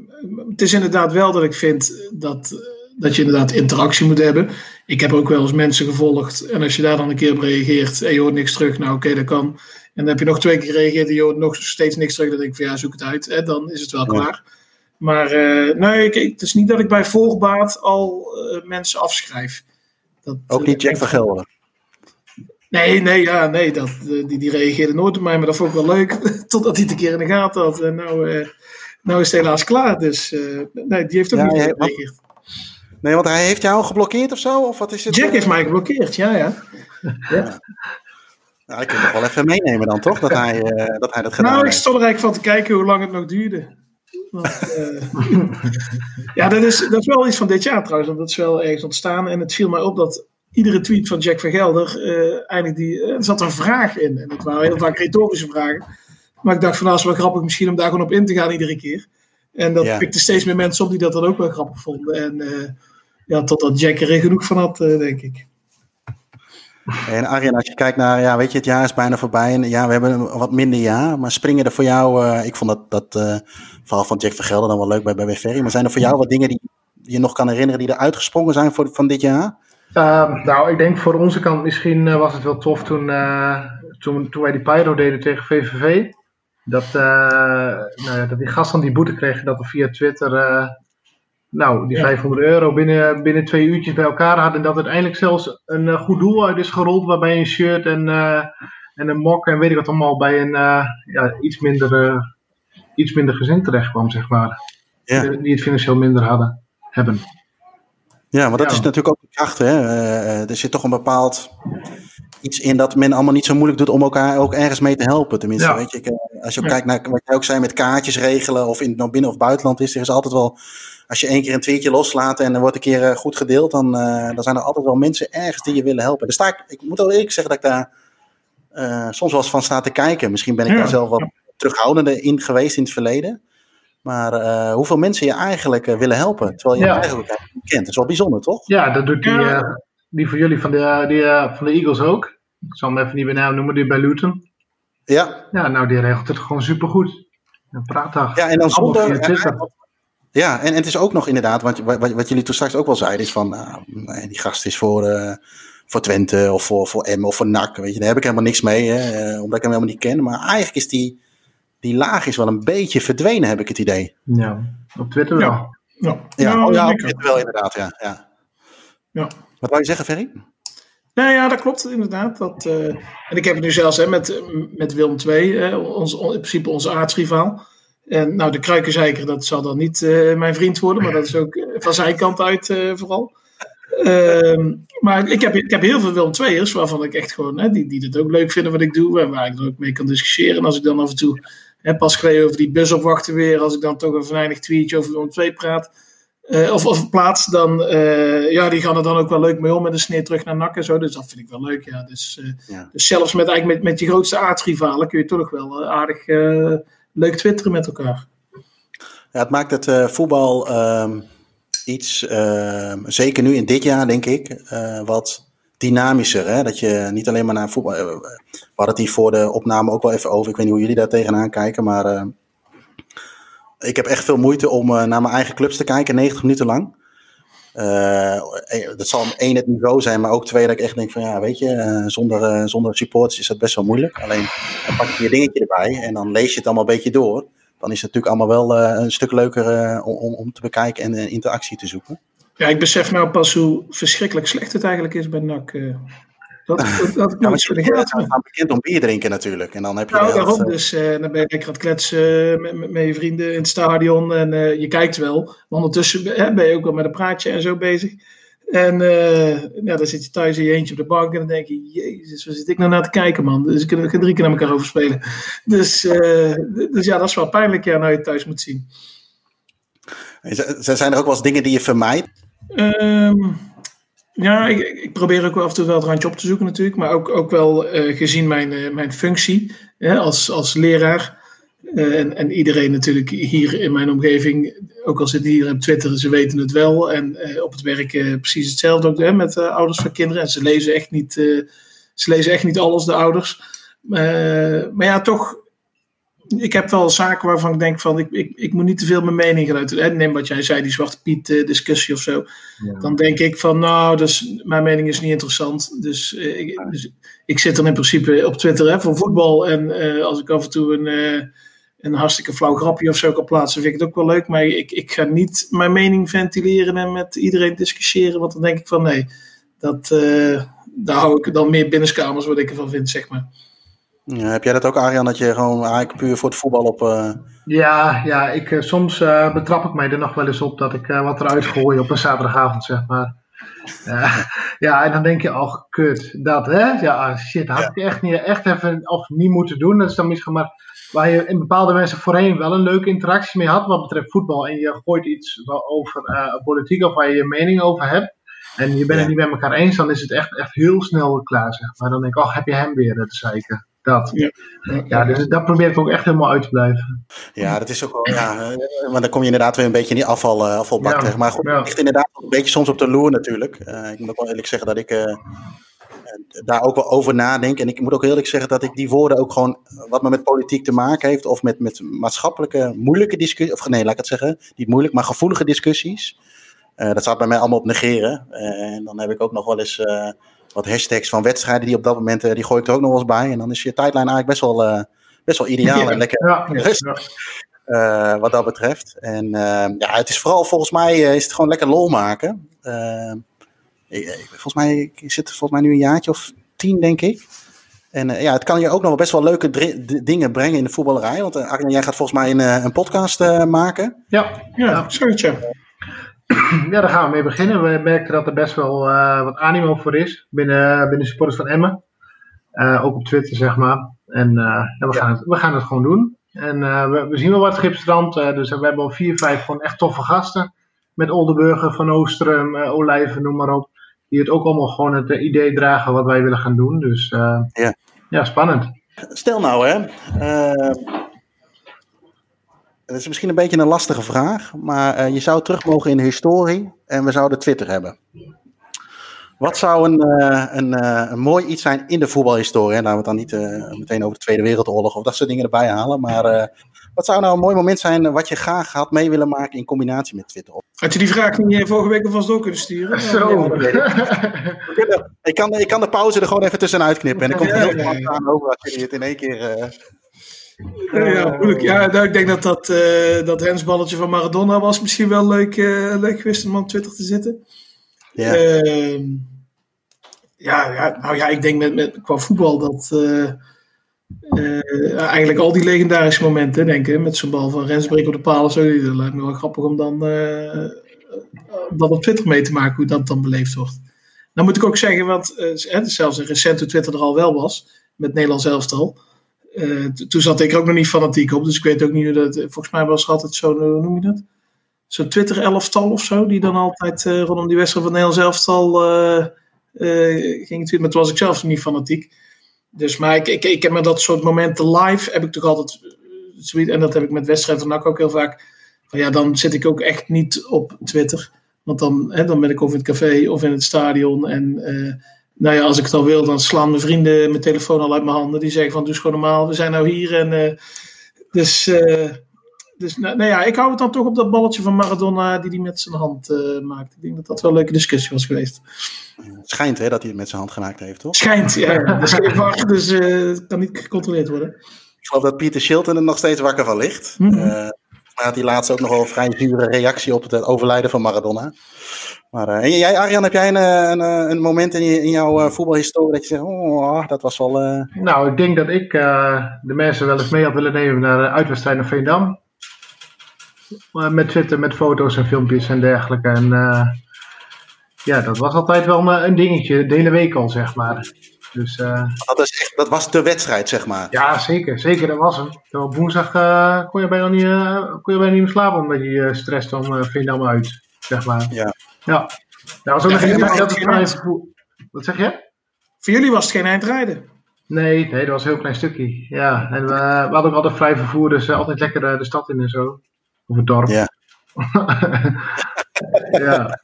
Speaker 1: het is inderdaad wel dat ik vind dat dat je inderdaad interactie moet hebben. Ik heb ook wel eens mensen gevolgd. En als je daar dan een keer op reageert en je hoort niks terug, nou oké, okay, dat kan. En dan heb je nog twee keer gereageerd en je hoort nog steeds niks terug. Dan denk ik van ja, zoek het uit. Hè, dan is het wel ja. klaar. Maar uh, nee, kijk, het is niet dat ik bij voorbaat al uh, mensen afschrijf.
Speaker 2: Dat, ook niet Jack van Gelder?
Speaker 1: Nee, nee, ja, nee dat, die, die reageerde nooit op mij, maar dat vond ik wel leuk. Totdat hij het een keer in de gaten had. En nou, uh, nou is het helaas klaar. Dus nee, die heeft ook ja, niet gereageerd.
Speaker 2: Nee, want hij heeft jou geblokkeerd of zo? Of wat is het?
Speaker 1: Jack heeft mij geblokkeerd, ja, ja. ja.
Speaker 2: Nou, ik kan toch wel even meenemen dan, toch? Dat hij, uh, dat, hij dat gedaan
Speaker 1: Nou, ik stond er eigenlijk van te kijken hoe lang het nog duurde. Want, uh, ja, dat is, dat is wel iets van dit jaar trouwens. Want dat is wel ergens ontstaan. En het viel mij op dat iedere tweet van Jack van Gelder... Uh, eigenlijk die, er zat een vraag in. En dat waren heel vaak retorische vragen. Maar ik dacht van, nou, is wel grappig misschien om daar gewoon op in te gaan iedere keer. En dat ja. pikte steeds meer mensen op die dat dan ook wel grappig vonden. En ja, totdat Jack er genoeg van had, uh, denk ik.
Speaker 2: En Arjen, als je kijkt naar, ja, weet je, het jaar is bijna voorbij. En ja, we hebben een wat minder jaar. Maar springen er voor jou, uh, ik vond dat, dat uh, verhaal van Jack Vergelder dan wel leuk bij, bij, bij Ferry. Maar zijn er voor jou wat dingen die je nog kan herinneren die er uitgesprongen zijn voor, van dit jaar?
Speaker 3: Uh, nou, ik denk voor onze kant misschien was het wel tof toen, toen, toen wij die Pyro deden tegen VVV. Dat, nou ja, dat die gasten die boete kregen, dat er via Twitter nou, die 500 euro binnen, binnen twee uurtjes bij elkaar hadden. En dat uiteindelijk zelfs een uh, goed doel uit is gerold. Waarbij een shirt en, uh, en een mok en weet ik wat allemaal bij een uh, ja, iets, minder, iets minder gezin terecht kwam, zeg maar. Ja. Die, het financieel minder hadden, hebben.
Speaker 2: Ja, maar dat
Speaker 3: Ja.
Speaker 2: is natuurlijk ook de kracht. Hè? Eh, er zit toch een bepaald iets in dat men allemaal niet zo moeilijk doet om elkaar ook ergens mee te helpen. Tenminste,
Speaker 3: Ja.
Speaker 2: weet je, ik, eh, als je ook
Speaker 1: Ja.
Speaker 2: kijkt naar wat jij ook zei met kaartjes regelen, of in het nou binnen- of buitenland is, er is altijd wel, als je één keer een tweetje loslaat en er wordt een keer eh, goed gedeeld, dan, eh, dan zijn er altijd wel mensen ergens die je willen helpen. Daar sta ik, ik moet wel eerlijk zeggen dat ik daar eh, soms wel eens van sta te kijken. Misschien ben ik
Speaker 1: Ja.
Speaker 2: daar zelf wat terughoudender in geweest in het verleden. Maar eh, hoeveel mensen je eigenlijk willen helpen, terwijl je
Speaker 3: Ja.
Speaker 2: eigenlijk niet kent. Dat is wel bijzonder, toch?
Speaker 3: Ja, dat doet die, die voor jullie van de, die, van de Eagles ook. Ik zal hem even niet bij naam noemen, die bij Luton.
Speaker 2: Ja,
Speaker 3: Ja, nou, die regelt het gewoon supergoed. Een praatdag.
Speaker 2: Ja, en dan zonder. Ja, en, en het is ook nog inderdaad, wat, wat, wat jullie toen straks ook wel zeiden, is van nou, nee, die gast is voor, eh, voor Twente of voor, voor M of voor NAC. Weet je, daar heb ik helemaal niks mee, hè, eh, omdat ik hem helemaal niet ken. Maar eigenlijk is die, die laag is wel een beetje verdwenen, heb ik het idee.
Speaker 3: Ja, op Twitter wel.
Speaker 1: Ja. Ja,
Speaker 2: Ja, oh, ja op Twitter wel inderdaad, ja. ja.
Speaker 1: Ja.
Speaker 2: Wat wou je zeggen, Ferry?
Speaker 1: Nou ja, dat klopt inderdaad. Dat, eh, en ik heb het nu zelfs hè, met, met Willem II, eh, ons, in principe onze aardsrivaal. En nou, de kruikenzeiker, dat zal dan niet eh, mijn vriend worden, maar dat is ook van zijn kant uit vooral. Ehm, maar ik heb, ik heb heel veel Willem II'ers waarvan ik echt gewoon, hè, die, die het ook leuk vinden wat ik doe en waar ik er ook mee kan discussiëren. En als ik dan af en toe, hè, pas geleden over die bus opwachten weer, als ik dan toch een venijnig tweetje over Willem II praat, eh, of, of plaats, dan eh, ja, die gaan er dan ook wel leuk mee om met een sneer terug naar NAC en zo. Dus dat vind ik wel leuk. Ja. Dus, eh,
Speaker 2: Ja.
Speaker 1: dus zelfs met, eigenlijk met, met je grootste aardsrivalen kun je toch nog wel aardig leuk twitteren met elkaar.
Speaker 2: Ja, het maakt het voetbal ehm, iets, ehm, zeker nu in dit jaar denk ik, wat dynamischer. Hè? Dat je niet alleen maar naar voetbal... we hadden het hier voor de opname ook wel even over. Ik weet niet hoe jullie daar tegenaan kijken, maar eh, ik heb echt veel moeite om eh, naar mijn eigen clubs te kijken, 90 minuten lang. Eh, eh, dat zal één het niveau zijn, maar ook twee dat ik echt denk van ja, weet je, zonder, eh, zonder supporters is dat best wel moeilijk. Alleen dan pak je je dingetje erbij en dan lees je het allemaal een beetje door dan is het natuurlijk allemaal wel een stuk leuker om, om te bekijken en interactie te zoeken.
Speaker 1: Ja, ik besef nou pas hoe verschrikkelijk slecht het eigenlijk is bij NAC. Eh. dat, dat, dat
Speaker 2: Ja, je bekend om bier drinken natuurlijk. En dan heb je
Speaker 1: Nou,
Speaker 2: de helft,
Speaker 1: daarom
Speaker 2: eh,
Speaker 1: dus. eh, dan ben je lekker aan het kletsen met, met, met je vrienden in het stadion. En eh, je kijkt wel. Maar ondertussen ben ben je ook wel met een praatje en zo bezig. En eh, ja, dan zit je thuis in je eentje op de bank. En dan denk je, jezus, waar zit ik nou naar te kijken, man? Dus ik kan drie keer naar elkaar overspelen. Dus, eh, dus ja, dat is wel pijnlijk, ja, nou je thuis moet zien.
Speaker 2: zijn er ook wel eens dingen die je vermijdt?
Speaker 1: Ehm, ja, ik, ik probeer ook wel af en toe wel het randje op te zoeken natuurlijk. Maar ook, ook wel eh, gezien mijn, eh, mijn functie hè, als, als leraar. eh, en, en iedereen natuurlijk hier in mijn omgeving, ook al zitten hier op Twitter, ze weten het wel. En op het werk precies hetzelfde ook hè, met ouders van kinderen. En ze lezen echt niet, ze lezen echt niet alles, de ouders. Maar ja, toch ik heb wel zaken waarvan ik denk van ik, ik, ik moet niet te veel mijn mening uiten. Hè, Neem wat jij zei, die Zwarte Piet eh, discussie of zo. Dan denk ik van nou, dus, mijn mening is niet interessant. Dus, eh, ik, dus ik zit dan in principe op Twitter hè, voor voetbal. En eh, als ik af en toe een, een hartstikke flauw grapje of zo kan plaatsen, vind ik het ook wel leuk. Maar ik, ik ga niet mijn mening ventileren en met iedereen discussiëren. Want dan denk ik van nee, dat, daar hou ik dan meer binnenskamers wat ik ervan vind, zeg maar.
Speaker 2: Ja, heb jij dat ook, Arjan, dat je gewoon eigenlijk puur voor het voetbal op... eh,
Speaker 3: Ja, ja ik, eh, soms eh, betrap ik mij er nog wel eens op dat ik wat eruit gooi op een zaterdagavond, zeg maar. Ja, ja, en dan denk je, oh, kut, dat hè? Ja, shit, had ik echt, niet, echt even of niet moeten doen. Dat is dan misschien maar waar je in bepaalde mensen voorheen wel een leuke interactie mee had wat betreft voetbal. En je gooit iets over politiek of waar je je mening over hebt. En je bent het niet met elkaar eens, dan is het echt, echt heel snel klaar, zeg maar. Dan denk ik, oh, heb je hem weer, te zeiken. Dat. Ja, dus dat probeer ik ook echt helemaal uit te blijven.
Speaker 2: ja, dat is ook wel... Ja, eh, want dan kom je inderdaad weer een beetje in die afval, eh, afvalbak
Speaker 3: Ja,
Speaker 2: terecht. Maar goed,
Speaker 3: ja.
Speaker 2: het ligt inderdaad een beetje soms op de loer natuurlijk. Eh, ik moet ook wel eerlijk zeggen dat ik... eh, eh, daar ook wel over nadenk. En ik moet ook eerlijk zeggen dat ik die woorden ook gewoon, eh, wat me met politiek te maken heeft, of met, met maatschappelijke moeilijke discussies, of nee, laat ik het zeggen, niet moeilijk, maar gevoelige discussies. eh, dat staat bij mij allemaal op negeren. Eh, en dan heb ik ook nog wel eens eh, wat hashtags van wedstrijden die op dat moment, eh, die gooi ik er ook nog wel eens bij. En dan is je tijdlijn eigenlijk best wel, eh, best wel ideaal
Speaker 1: Ja.
Speaker 2: en lekker
Speaker 3: Ja,
Speaker 2: rustig. eh, wat dat betreft. En ja, het is vooral volgens mij is het gewoon lekker lol maken. Ik- ik- volgens mij ik zit volgens mij nu een jaartje of tien, denk ik. En ja, het kan je ook nog wel best wel leuke dingen brengen in de voetballerij. Want uh, Arjen, jij gaat volgens mij een, een podcast maken.
Speaker 3: ja,
Speaker 1: Ja, zoiets ja.
Speaker 3: daar gaan we mee beginnen. We merken dat er best wel wat animo voor is binnen, binnen supporters van Emmen. ook op Twitter, zeg maar. En ja, we, Gaan het, we gaan het gewoon doen. En we, we, zien wel wat schipstrand. dus we hebben al vier, vijf gewoon echt toffe gasten. Met Oldenburger, Van Oostrum, Olijven, noem maar op die het ook allemaal gewoon het eh, idee dragen wat wij willen gaan doen. Dus ja. ja, spannend.
Speaker 2: Stel nou, hè. Uh, het is misschien een beetje een lastige vraag, maar uh, je zou terug mogen in de historie en we zouden Twitter hebben. Wat zou een, een, een mooi iets zijn in de voetbalhistorie? En laten we het dan niet meteen over de Tweede Wereldoorlog of dat soort dingen erbij halen. Maar wat zou nou een mooi moment zijn wat je graag had mee willen maken in combinatie met Twitter?
Speaker 1: Had je die vraag niet eh, vorige week alvast door kunnen sturen?
Speaker 3: Zo.
Speaker 2: ik, kan, ik kan de pauze er gewoon even tussenuit knippen. En ik kom heel veel aan over als jullie het in één keer... Uh,
Speaker 1: ja, moeilijk. Ja, nou, ik denk dat dat, uh, dat hensballetje van Maradona was misschien wel leuk, uh, leuk geweest om op Twitter te zitten. Ja. Uh, ja, ja, nou ja, ik denk met, met, qua voetbal dat eigenlijk al die legendarische momenten, denk ik, met zo'n bal van Rensbrink op de paal zo. Dat lijkt me wel grappig om dan dat op Twitter mee te maken, hoe dat dan beleefd wordt. Dan moet ik ook zeggen, want zelfs een recente Twitter er al wel was, met Nederlands elftal. Toen zat ik ook nog niet fanatiek op, dus ik weet ook niet hoe dat. Volgens mij was er altijd zo'n, hoe noem je dat? Zo'n Twitter-elftal of zo, die dan altijd rondom die wedstrijd van Nederlands elftal ging tweeten. Maar toen was ik zelf niet fanatiek. Dus, maar ik, ik, ik heb met dat soort momenten live, heb ik toch altijd zoiets, en dat heb ik met wedstrijden van ook heel vaak, van ja, dan zit ik ook echt niet op Twitter. Want dan, hè, dan ben ik of in het café of in het stadion. En nou ja, als ik het al wil, dan slaan mijn vrienden mijn telefoon al uit mijn handen. Die zeggen van, doe gewoon normaal, we zijn nou hier. En, uh, dus uh, dus nou, nou, ja, ik hou het dan toch op dat balletje van Maradona die hij met zijn hand uh, maakt. Ik denk dat dat wel een leuke discussie was geweest.
Speaker 2: Het schijnt hè, dat hij het met zijn hand gemaakt heeft, toch?
Speaker 1: Schijnt, ja. Dat is geen wacht, dus het kan niet gecontroleerd worden.
Speaker 2: Ik geloof dat Pieter Shilton er nog steeds wakker van ligt. Mm -hmm. Maar had hij laatst ook nog wel een vrij zure reactie op het overlijden van Maradona. Maar en jij, Arjan, heb jij een, een, een moment in, in jouw voetbalhistorie dat je zegt, oh, dat was wel...
Speaker 3: Nou, ik denk dat ik de mensen wel eens mee had willen nemen naar de uitwedstrijd naar Veendam met Twitter, met foto's en filmpjes en dergelijke. En ja, dat was altijd wel een, dingetje, de hele week al, zeg maar. Dus, uh,
Speaker 2: dat, is echt, dat was de wedstrijd, zeg maar.
Speaker 3: Ja, zeker. Zeker, dat was hem. Op woensdag uh, kon, je bijna niet, kon je bijna niet meer slapen omdat je stress dan uh, vind allemaal uit, zeg maar.
Speaker 2: Ja.
Speaker 3: Ja. Dat was ook ja, nog een geen Wat zeg je?
Speaker 1: Voor jullie was het geen eindrijden.
Speaker 3: Nee, nee, dat was een heel klein stukje. Ja, en we, we hadden ook altijd vrij vervoer, dus altijd lekker de, de stad in en zo. Of het dorp.
Speaker 2: Ja.
Speaker 3: ja.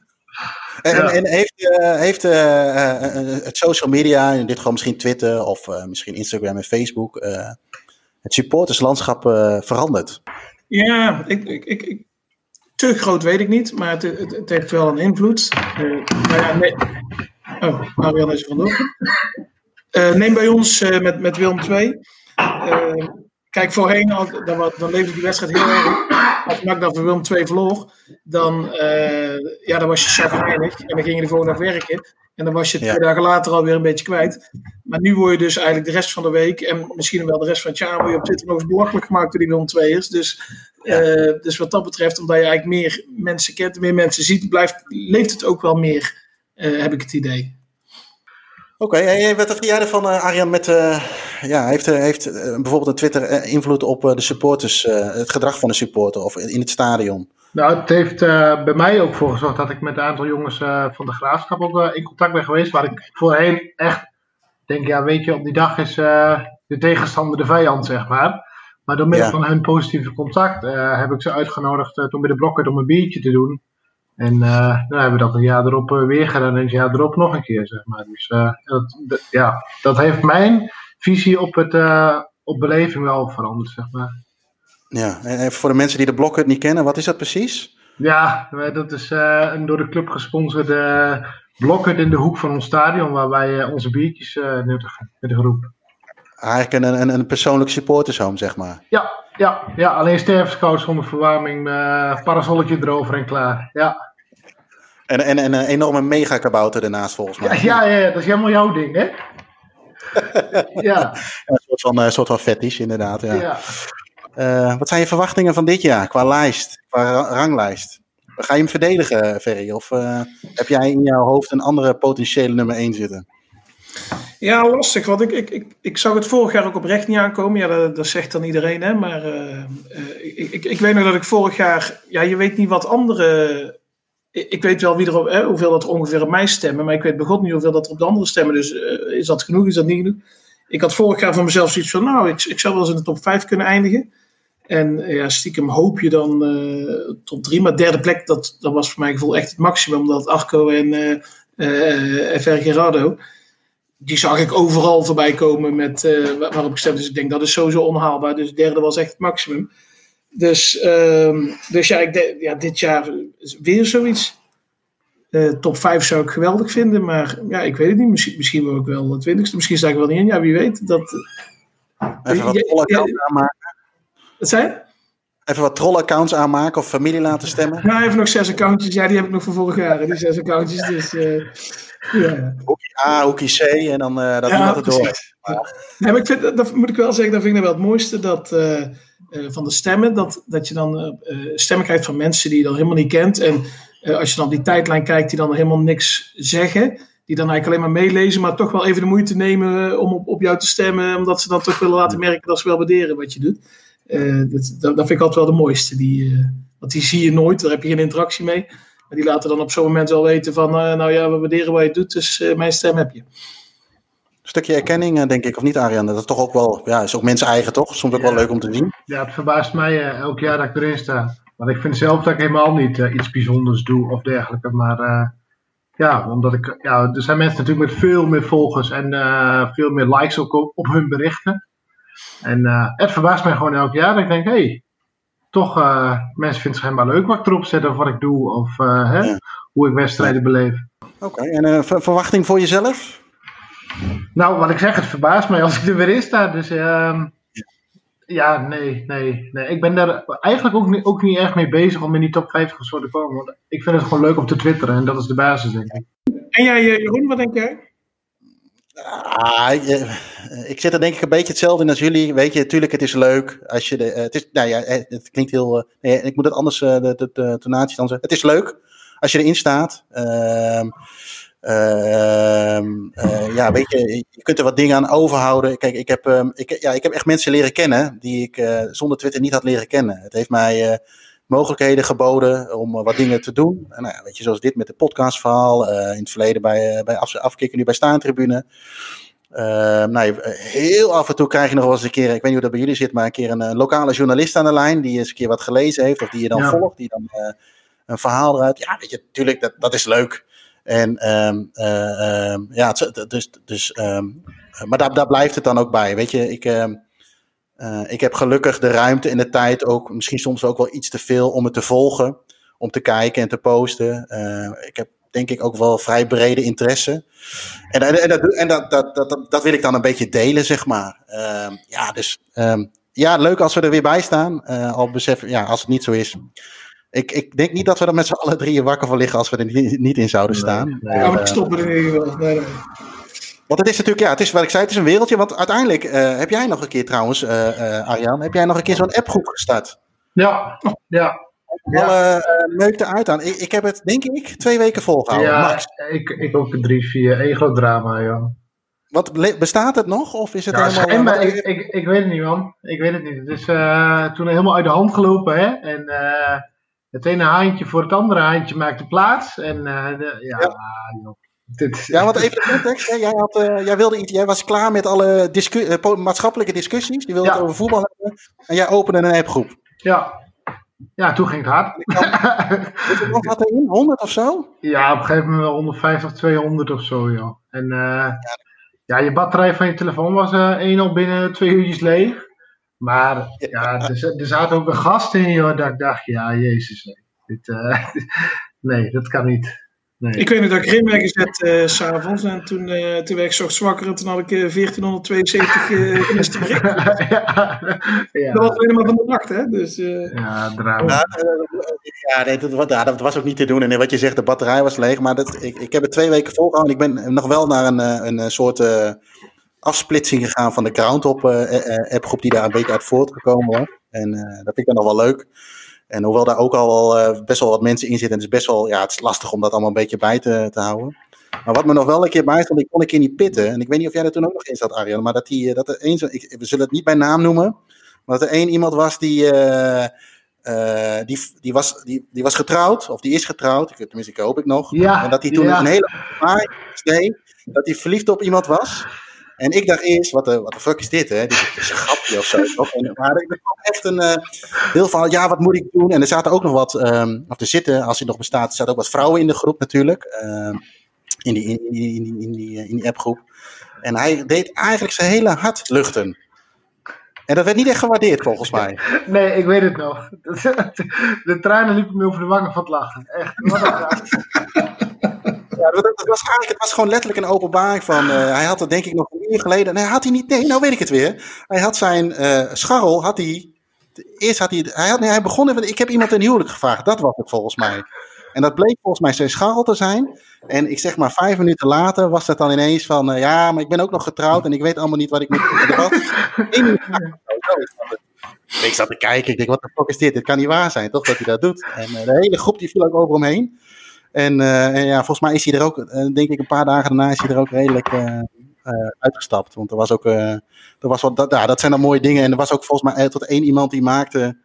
Speaker 2: En, ja. en, heeft, uh, heeft uh, het social media, in dit geval misschien Twitter of uh, misschien Instagram en Facebook, het supporterslandschap veranderd?
Speaker 1: Ja, ik, ik, ik, te groot weet ik niet, maar het, het, het heeft wel een invloed. nou ja, nee. Oh, Marianne is er vandoor. neem bij ons met, met Willem 2. Kijk, voorheen, dan, dan leefde die wedstrijd heel erg. Als NAC dan voor Willem 2 verloor, dan, uh, ja, dan was je chagrijnig. En dan ging je de volgende dag werken. En dan was je twee dagen later alweer een beetje kwijt. Maar nu word je dus eigenlijk de rest van de week, en misschien wel de rest van het jaar, word je op Twitter nog eens belachelijk gemaakt door die Willem 2'ers. Dus, uh, dus wat dat betreft, omdat je eigenlijk meer mensen kent, meer mensen ziet, blijft, leeft het ook wel meer, uh, heb ik het idee.
Speaker 2: Oké, okay, en wat vind jij ervan, uh, Arjan, met, uh, ja, heeft, heeft uh, bijvoorbeeld een Twitter invloed op de supporters, het gedrag van de supporter of in het stadion?
Speaker 3: Nou, het heeft bij mij ook voor gezorgd dat ik met een aantal jongens van de Graafschap ook in contact ben geweest, waar ik voorheen echt denk, ja, weet je, op die dag is de tegenstander de vijand, zeg maar. Maar door middel ja. van hun positieve contact heb ik ze uitgenodigd toen bij de blokken om een biertje te doen. En uh, dan hebben we dat een jaar erop uh, weer gedaan en een jaar erop nog een keer, zeg maar. Dus uh, dat, ja, dat heeft mijn visie op, het, op beleving wel veranderd, zeg maar.
Speaker 2: Ja, en voor de mensen die de blokken niet kennen, wat is dat precies?
Speaker 3: Ja, dat is een door de club gesponsorde blokken in de hoek van ons stadion, waar wij onze biertjes nuttigen met de groep.
Speaker 2: Eigenlijk een, een, een persoonlijk supportershome, zeg maar.
Speaker 3: Ja, ja, ja alleen stervenskoud zonder verwarming, uh, parasolletje erover en klaar. Ja.
Speaker 2: En, en, en een enorme megakabouter ernaast volgens mij.
Speaker 3: Ja, ja, ja, dat is helemaal jouw ding, hè?
Speaker 2: ja. Een soort van, uh, soort van fetish, inderdaad. Ja. ja. Uh, wat zijn je verwachtingen van dit jaar qua lijst, qua ranglijst? Ga je hem verdedigen, Ferry? Of heb jij in jouw hoofd een andere potentiële nummer 1 zitten?
Speaker 1: Ja, lastig. Want ik, ik, ik, ik zag het vorig jaar ook oprecht niet aankomen. Ja, dat, dat zegt dan iedereen. Hè? Maar ik, ik, ik weet nog dat ik vorig jaar... Ja, je weet niet wat andere ik weet wel wie er, hè, hoeveel dat er ongeveer op mij stemmen, maar ik weet begot niet hoeveel dat er op de anderen stemmen. Dus uh, is dat genoeg, is dat niet genoeg? Ik had vorig jaar van mezelf zoiets van, nou, ik, ik zou wel eens in de top 5 kunnen eindigen. En ja, stiekem hoop je dan top 3, maar derde plek, dat, dat was voor mijn gevoel echt het maximum. Omdat Arco en uh, FR Gerardo, die zag ik overal voorbij komen met, waarop ik stemde. Dus ik denk, dat is sowieso onhaalbaar. Dus derde was echt het maximum. Dus, um, dus ja, ik ja, dit jaar weer zoiets. Uh, top 5 zou ik geweldig vinden, maar ja, ik weet het niet. Misschien, misschien wil ik wel de twintigste, misschien sta ik wel niet in. Ja, wie weet. Dat,
Speaker 2: Even wat troll-accounts aanmaken.
Speaker 1: Wat zei
Speaker 2: Even wat troll-accounts aanmaken of familie laten stemmen.
Speaker 1: Nou, even nog zes accountjes. Ja, die heb ik nog van vorig jaar. Die zes accountjes, dus... Uh,
Speaker 2: ja. A, hoekie C en dan uh, dat ja, het door.
Speaker 1: Maar... Ja, maar ik vind, dat moet ik wel zeggen, dat vind ik nou wel het mooiste. Dat, uh, van de stemmen. Dat, dat je dan stemmen krijgt van mensen die je dan helemaal niet kent. En als je dan op die tijdlijn kijkt, die dan helemaal niks zeggen. Die dan eigenlijk alleen maar meelezen, maar toch wel even de moeite nemen om op, op jou te stemmen. Omdat ze dan toch willen laten merken dat ze wel waarderen wat je doet. dat, dat, dat, vind ik altijd wel de mooiste. Die, want die zie je nooit, daar heb je geen interactie mee. Maar die laten dan op zo'n moment wel weten van, nou ja, we waarderen wat je doet, dus mijn stem heb je
Speaker 2: stukje erkenning, eh, denk ik, of niet, Ariane? Dat is toch ook wel, ja, is ook mensen eigen, toch? Soms ook wel leuk om te zien.
Speaker 3: Ja, het verbaast mij uh, elk jaar dat ik erin sta. Want ik vind zelf dat ik helemaal niet uh, iets bijzonders doe of dergelijke. Maar uh, ja, omdat ik, ja, er zijn mensen natuurlijk met veel meer volgers en veel meer likes ook op, op hun berichten. En het verbaast mij gewoon elk jaar dat ik denk, hé, hey, toch, mensen vinden het schijnbaar leuk wat ik erop zet of wat ik doe of hè, ja. hoe ik wedstrijden beleef.
Speaker 2: Oké, okay. en verwachting voor jezelf?
Speaker 3: Nou, wat ik zeg, het verbaast mij als ik er weer in sta. Dus uh, ja, nee, nee, nee. Ik ben daar eigenlijk ook niet, ook niet echt mee bezig om in die top 50 te komen. Want ik vind het gewoon leuk om te twitteren en dat is de basis, denk ik.
Speaker 1: En jij, eh, Jeroen, wat denk jij?
Speaker 2: Ah, ik zit er denk ik een beetje hetzelfde in als jullie. Weet je, natuurlijk, het is leuk. Als je de, uh, het, is, nou ja, het klinkt heel. ik moet het anders, de, de, dan zeggen. Het is leuk als je erin staat. Uh, uh, ja, weet je, je kunt er wat dingen aan overhouden. Kijk, ik heb, um, ik, ja, ik heb echt mensen leren kennen die ik zonder Twitter niet had leren kennen. Het heeft mij eh, mogelijkheden geboden om wat dingen te doen. En, nou weet je, zoals dit met de podcastverhaal. in het verleden bij, bij af, afkikken, nu bij Staantribune. Ehm, nou, heel af en toe krijg je nog wel eens een keer, ik weet niet hoe dat bij jullie zit, maar een keer een lokale journalist aan de lijn die eens een keer wat gelezen heeft of die je dan ja. volgt, die dan een verhaal eruit. Ja, weet je, natuurlijk, dat, dat is leuk. En um, uh, um, ja, dus, dus um, maar daar, daar blijft het dan ook bij. Weet je, ik, uh, ik heb gelukkig de ruimte en de tijd ook, misschien soms ook wel iets te veel om het te volgen, om te kijken en te posten. Uh, ik heb denk ik ook wel vrij brede interesse. En, en, en, dat, en dat, dat, dat, dat, wil ik dan een beetje delen, zeg maar. ja, dus ja, leuk als we er weer bij staan. Uh, al beseffen, ja, als het niet zo is, ik, ik denk niet dat we er met z'n allen drieën wakker van liggen als we er niet, in zouden staan. Nee,
Speaker 1: nee, uh, we stoppen er in ieder geval.
Speaker 2: Want het is natuurlijk, ja, het is wat ik zei, het is een wereldje. Want uiteindelijk uh, heb jij nog een keer trouwens, uh, Arjan, heb jij nog een keer zo'n appgroep gestart?
Speaker 3: Ja, ja.
Speaker 2: Alle uh, meukte uit aan. Ik, ik, heb het, denk ik, twee weken volgehouden.
Speaker 3: Ja,
Speaker 2: max.
Speaker 3: Ik, ik ook drie, vier. Één groot drama, ja.
Speaker 2: Wat, bestaat het nog? Of is het
Speaker 3: ja,
Speaker 2: helemaal...
Speaker 3: Ik, ik, ik weet het niet, man. Ik weet het niet. Het is toen helemaal uit de hand gelopen, hè. En het ene haantje voor het andere haantje maakte plaats. En uh, de, ja, ja.
Speaker 2: Joh, dit, ja, want even de context. Hè, jij, had, uh, jij, wilde iets, jij was klaar met alle discu uh, maatschappelijke discussies. Je wilde ja. het over voetbal hebben. En jij opende een appgroep.
Speaker 3: Ja. Ja, toen ging het hard.
Speaker 2: Wat had erin? 100 of zo?
Speaker 3: Ja, op een gegeven moment 150, 200 of zo, joh. En ja. ja, je batterij van je telefoon was één al binnen twee uurtjes leeg. Maar ja, er, er zaten ook een gast in, joh, dat ik dacht, ja, jezus, nee, dit, uh, nee, dat kan niet. Nee.
Speaker 1: Ik weet niet dat ik erin ben gezet uh, s'avonds en toen, uh, toen werd ik zo zwakker en toen had ik uh, 1472 uh, gemiste berichten. ja, ja. Dat was helemaal van de nacht, hè? Dus,
Speaker 3: ja, drama.
Speaker 2: Ja, nee, dat, ja, dat was ook niet te doen. En wat je zegt, de batterij was leeg, maar dat, ik, ik heb het twee weken volgehouden. Ik ben nog wel naar een, een soort afsplitsing gegaan van de Groundhop uh, appgroep die daar een beetje uit voortgekomen was. En uh, dat vind ik dan nog wel leuk. En hoewel daar ook al uh, best wel wat mensen in zitten, en het is best wel, ja, het is lastig om dat allemaal een beetje bij te, te houden. Maar wat me nog wel een keer bijstond, ik kon een keer niet pitten. En ik weet niet of jij er toen ook nog in zat, Arjan. Maar dat, die, dat er één, ik, we zullen het niet bij naam noemen. Maar dat er één iemand was die, uh, uh, die, die, was, die, die was getrouwd. Of die is getrouwd. Ik, tenminste, ik hoop ik nog.
Speaker 3: Ja,
Speaker 2: en dat hij toen
Speaker 3: ja.
Speaker 2: een hele dat hij verliefd op iemand was. En ik dacht eerst, wat de, wat de fuck is dit, hè? Dit is een grapje of zo. Maar ik kwam echt een uh, deel van, ja, wat moet ik doen? En er zaten ook nog wat, um, of er zitten, als hij nog bestaat, er zaten ook wat vrouwen in de groep natuurlijk. Uh, in die, in, die, in, die, in, die, in die appgroep. En hij deed eigenlijk zijn hele hart luchten. En dat werd niet echt gewaardeerd volgens mij.
Speaker 3: Nee, ik weet het nog. De tranen liepen me over de wangen van het lachen. Echt, wat een
Speaker 2: ja, dat, dat was het was gewoon letterlijk een openbaring van. Uh, hij had het denk ik nog een uur geleden. Nee, had hij niet. Nee, nou weet ik het weer. Hij had zijn uh, scharrel, had hij. Eerst had hij. Hij, had, nee, hij begon even. Ik heb iemand een huwelijk gevraagd. Dat was het volgens mij. En dat bleek volgens mij zijn scharrel te zijn. En ik zeg maar vijf minuten later was het dan ineens van. Uh, ja, maar ik ben ook nog getrouwd en ik weet allemaal niet wat ik moet doen. Ik zat te kijken. Ik denk, wat de fuck is dit? Dit kan niet waar zijn, toch? Dat hij dat doet. En de hele groep die viel ook over hem heen. En, uh, en, ja, volgens mij is hij er ook, uh, denk ik, een paar dagen daarna is hij er ook redelijk uh, uitgestapt. Want er was ook, er was wat, dat, ja, dat zijn dan mooie dingen. En er was ook volgens mij tot één iemand die maakte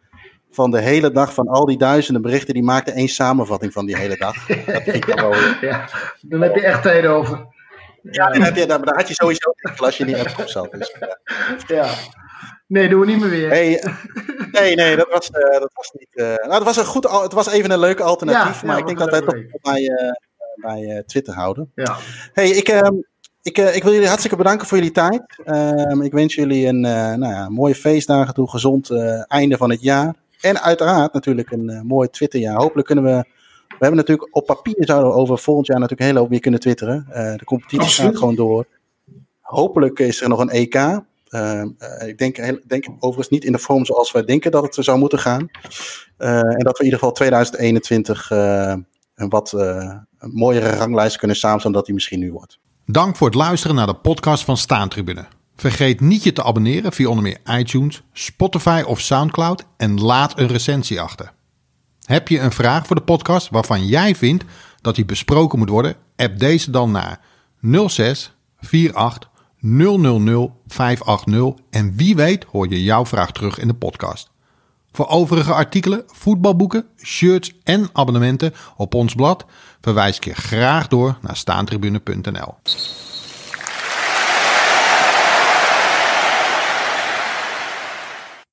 Speaker 2: van de hele dag, van al die duizenden berichten, die maakte één samenvatting van die hele dag. Dat vind ik wel.
Speaker 3: ja, dan heb je echt tijd over.
Speaker 2: Ja, dan heb je, daar, daar had je sowieso als je niet op zat. Dus,
Speaker 3: ja. Nee, doen we niet meer weer.
Speaker 2: Hey, nee, nee, dat was, uh, dat was niet. Uh, nou, het was, een goed, het was even een leuke alternatief,
Speaker 3: Ja,
Speaker 2: maar
Speaker 3: ja,
Speaker 2: ik denk dat wij toch bij, uh, bij uh, Twitter houden.
Speaker 3: Ja.
Speaker 2: Hey, ik, uh, ik, ik wil jullie hartstikke bedanken voor jullie tijd. Uh, ik wens jullie een nou ja, mooie feestdagen toe, gezond einde van het jaar. En uiteraard natuurlijk een mooi Twitterjaar. Hopelijk kunnen we. We hebben natuurlijk op papier zouden we over volgend jaar natuurlijk een hele hoop weer kunnen twitteren. De competitie
Speaker 1: Absoluut.
Speaker 2: gaat gewoon door. Hopelijk is er nog een EK. Uh, uh, ik denk, denk overigens niet in de vorm zoals wij denken dat het zou moeten gaan. Uh, en dat we in ieder geval 2021 uh, een wat mooiere ranglijst kunnen samenstellen dan dat die misschien nu wordt.
Speaker 4: Dank voor het luisteren naar de podcast van Staantribune. Vergeet niet je te abonneren via onder meer iTunes, Spotify of Soundcloud en laat een recensie achter. Heb je een vraag voor de podcast waarvan jij vindt dat die besproken moet worden? App deze dan naar 06 48 000 580 en wie weet hoor je jouw vraag terug in de podcast. Voor overige artikelen, voetbalboeken, shirts en abonnementen op ons blad verwijs ik je graag door naar staantribune.nl.